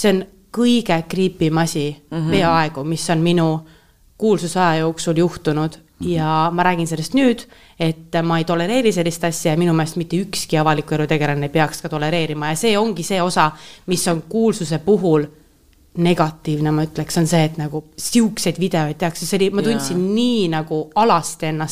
see on kõige creepy im asi mm -hmm. peaaegu, mis on minu kuulsusaja jooksul juhtunud mm -hmm. ja ma räägin sellest nüüd, et ma ei tolereeri sellist asja ja minu meelest mitte ükski avaliku elu tegelane ei peaks ka tolereerima ja see ongi see osa, mis on kuulsuse puhul negatiivne, ma ütleks, on see, et nagu siukseid videoid tehakse, see oli, ma tundsin yeah. nii nagu alasti ennast,